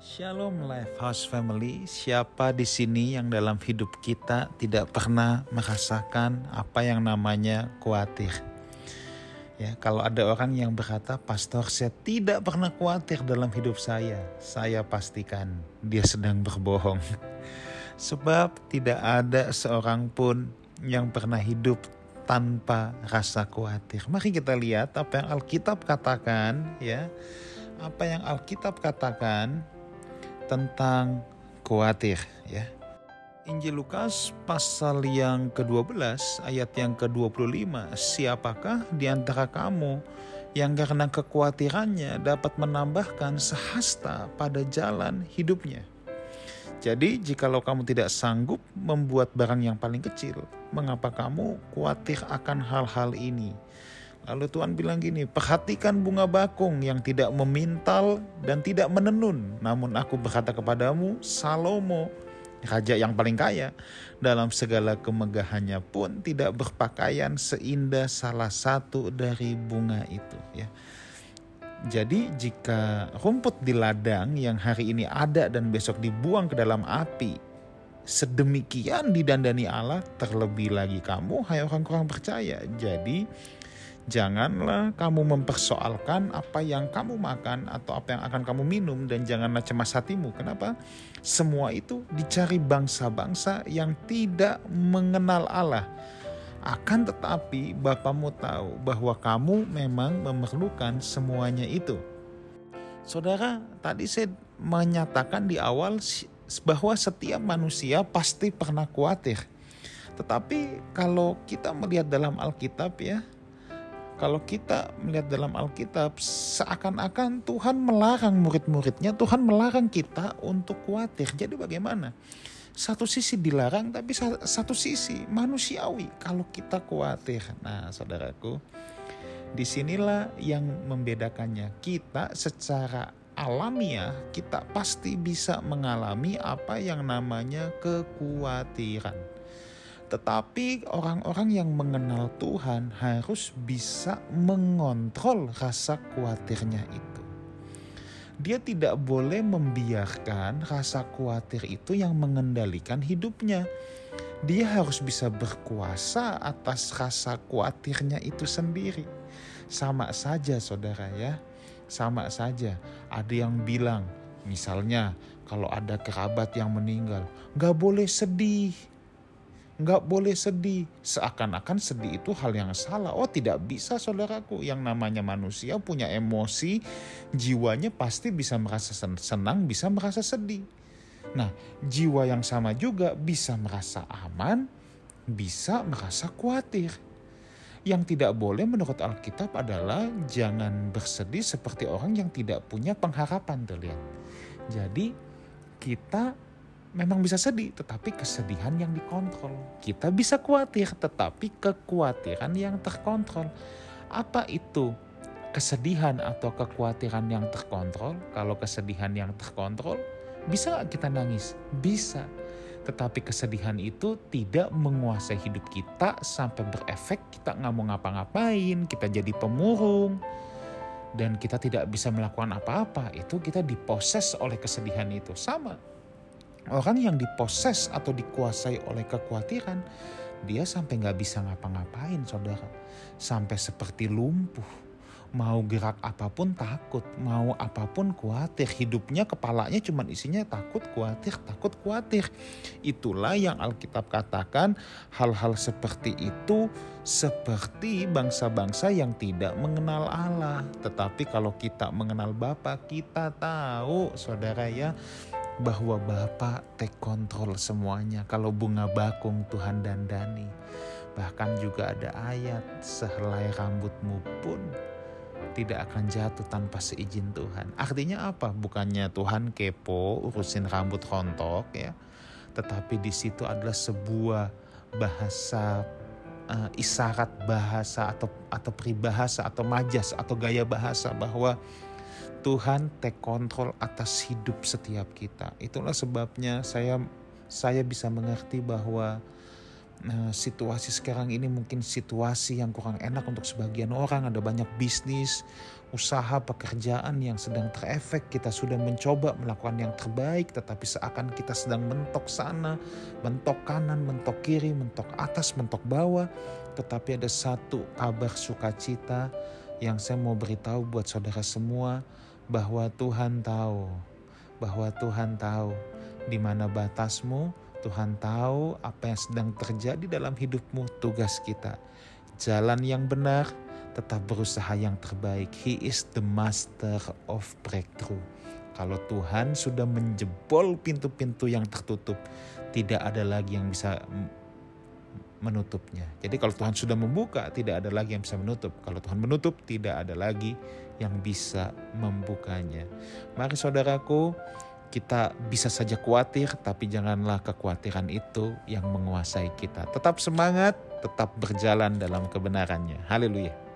Shalom Life House Family. Siapa di sini yang dalam hidup kita tidak pernah merasakan apa yang namanya khawatir? Ya, kalau ada orang yang berkata, "Pastor, saya tidak pernah khawatir dalam hidup saya." Saya pastikan dia sedang berbohong. Sebab tidak ada seorang pun yang pernah hidup tanpa rasa khawatir. Mari kita lihat apa yang Alkitab katakan, ya. Apa yang Alkitab katakan tentang khawatir ya. Injil Lukas pasal yang ke-12 ayat yang ke-25 Siapakah di antara kamu yang karena kekhawatirannya dapat menambahkan sehasta pada jalan hidupnya Jadi jikalau kamu tidak sanggup membuat barang yang paling kecil Mengapa kamu khawatir akan hal-hal ini Lalu Tuhan bilang gini, perhatikan bunga bakung yang tidak memintal dan tidak menenun. Namun aku berkata kepadamu, Salomo, raja yang paling kaya, dalam segala kemegahannya pun tidak berpakaian seindah salah satu dari bunga itu. Ya. Jadi jika rumput di ladang yang hari ini ada dan besok dibuang ke dalam api, sedemikian didandani Allah, terlebih lagi kamu, hai orang kurang percaya. Jadi Janganlah kamu mempersoalkan apa yang kamu makan atau apa yang akan kamu minum dan janganlah cemas hatimu. Kenapa? Semua itu dicari bangsa-bangsa yang tidak mengenal Allah. Akan tetapi Bapamu tahu bahwa kamu memang memerlukan semuanya itu. Saudara, tadi saya menyatakan di awal bahwa setiap manusia pasti pernah khawatir. Tetapi kalau kita melihat dalam Alkitab ya, kalau kita melihat dalam Alkitab, seakan-akan Tuhan melarang murid-muridnya, Tuhan melarang kita untuk khawatir. Jadi bagaimana? Satu sisi dilarang, tapi satu sisi manusiawi kalau kita khawatir. Nah, saudaraku, di sinilah yang membedakannya. Kita secara alamiah, kita pasti bisa mengalami apa yang namanya kekhawatiran tetapi orang-orang yang mengenal Tuhan harus bisa mengontrol rasa khawatirnya itu. Dia tidak boleh membiarkan rasa khawatir itu yang mengendalikan hidupnya. Dia harus bisa berkuasa atas rasa khawatirnya itu sendiri. Sama saja saudara ya, sama saja. Ada yang bilang, misalnya kalau ada kerabat yang meninggal, gak boleh sedih nggak boleh sedih. Seakan-akan sedih itu hal yang salah. Oh tidak bisa saudaraku. Yang namanya manusia punya emosi, jiwanya pasti bisa merasa senang, bisa merasa sedih. Nah jiwa yang sama juga bisa merasa aman, bisa merasa khawatir. Yang tidak boleh menurut Alkitab adalah jangan bersedih seperti orang yang tidak punya pengharapan terlihat. Jadi kita memang bisa sedih, tetapi kesedihan yang dikontrol. Kita bisa khawatir, tetapi kekhawatiran yang terkontrol. Apa itu kesedihan atau kekhawatiran yang terkontrol? Kalau kesedihan yang terkontrol, bisa kita nangis? Bisa. Tetapi kesedihan itu tidak menguasai hidup kita sampai berefek kita nggak mau ngapa-ngapain, kita jadi pemurung, dan kita tidak bisa melakukan apa-apa. Itu kita diposes oleh kesedihan itu. Sama, Orang yang diposes atau dikuasai oleh kekhawatiran, dia sampai nggak bisa ngapa-ngapain saudara. Sampai seperti lumpuh. Mau gerak apa pun takut, mau apa pun khawatir. Hidupnya kepalanya cuma isinya takut, khawatir, takut, khawatir. Itulah yang Alkitab katakan hal-hal seperti itu seperti bangsa-bangsa yang tidak mengenal Allah. Tetapi kalau kita mengenal Bapa, kita tahu saudara ya bahwa Bapak take control semuanya. Kalau bunga bakung Tuhan dandani. Bahkan juga ada ayat sehelai rambutmu pun tidak akan jatuh tanpa seizin Tuhan. Artinya apa? Bukannya Tuhan kepo urusin rambut rontok ya. Tetapi di situ adalah sebuah bahasa uh, isyarat bahasa atau atau peribahasa atau majas atau gaya bahasa bahwa Tuhan take control atas hidup setiap kita. Itulah sebabnya saya saya bisa mengerti bahwa Nah, situasi sekarang ini mungkin situasi yang kurang enak untuk sebagian orang. Ada banyak bisnis, usaha, pekerjaan yang sedang terefek. Kita sudah mencoba melakukan yang terbaik, tetapi seakan kita sedang mentok sana, mentok kanan, mentok kiri, mentok atas, mentok bawah. Tetapi ada satu kabar sukacita yang saya mau beritahu buat saudara semua bahwa Tuhan tahu, bahwa Tuhan tahu di mana batasmu, Tuhan tahu apa yang sedang terjadi dalam hidupmu, tugas kita. Jalan yang benar, tetap berusaha yang terbaik. He is the master of breakthrough. Kalau Tuhan sudah menjebol pintu-pintu yang tertutup, tidak ada lagi yang bisa menutupnya. Jadi kalau Tuhan sudah membuka, tidak ada lagi yang bisa menutup. Kalau Tuhan menutup, tidak ada lagi yang bisa membukanya. Mari saudaraku, kita bisa saja khawatir, tapi janganlah kekhawatiran itu yang menguasai kita. Tetap semangat, tetap berjalan dalam kebenarannya. Haleluya.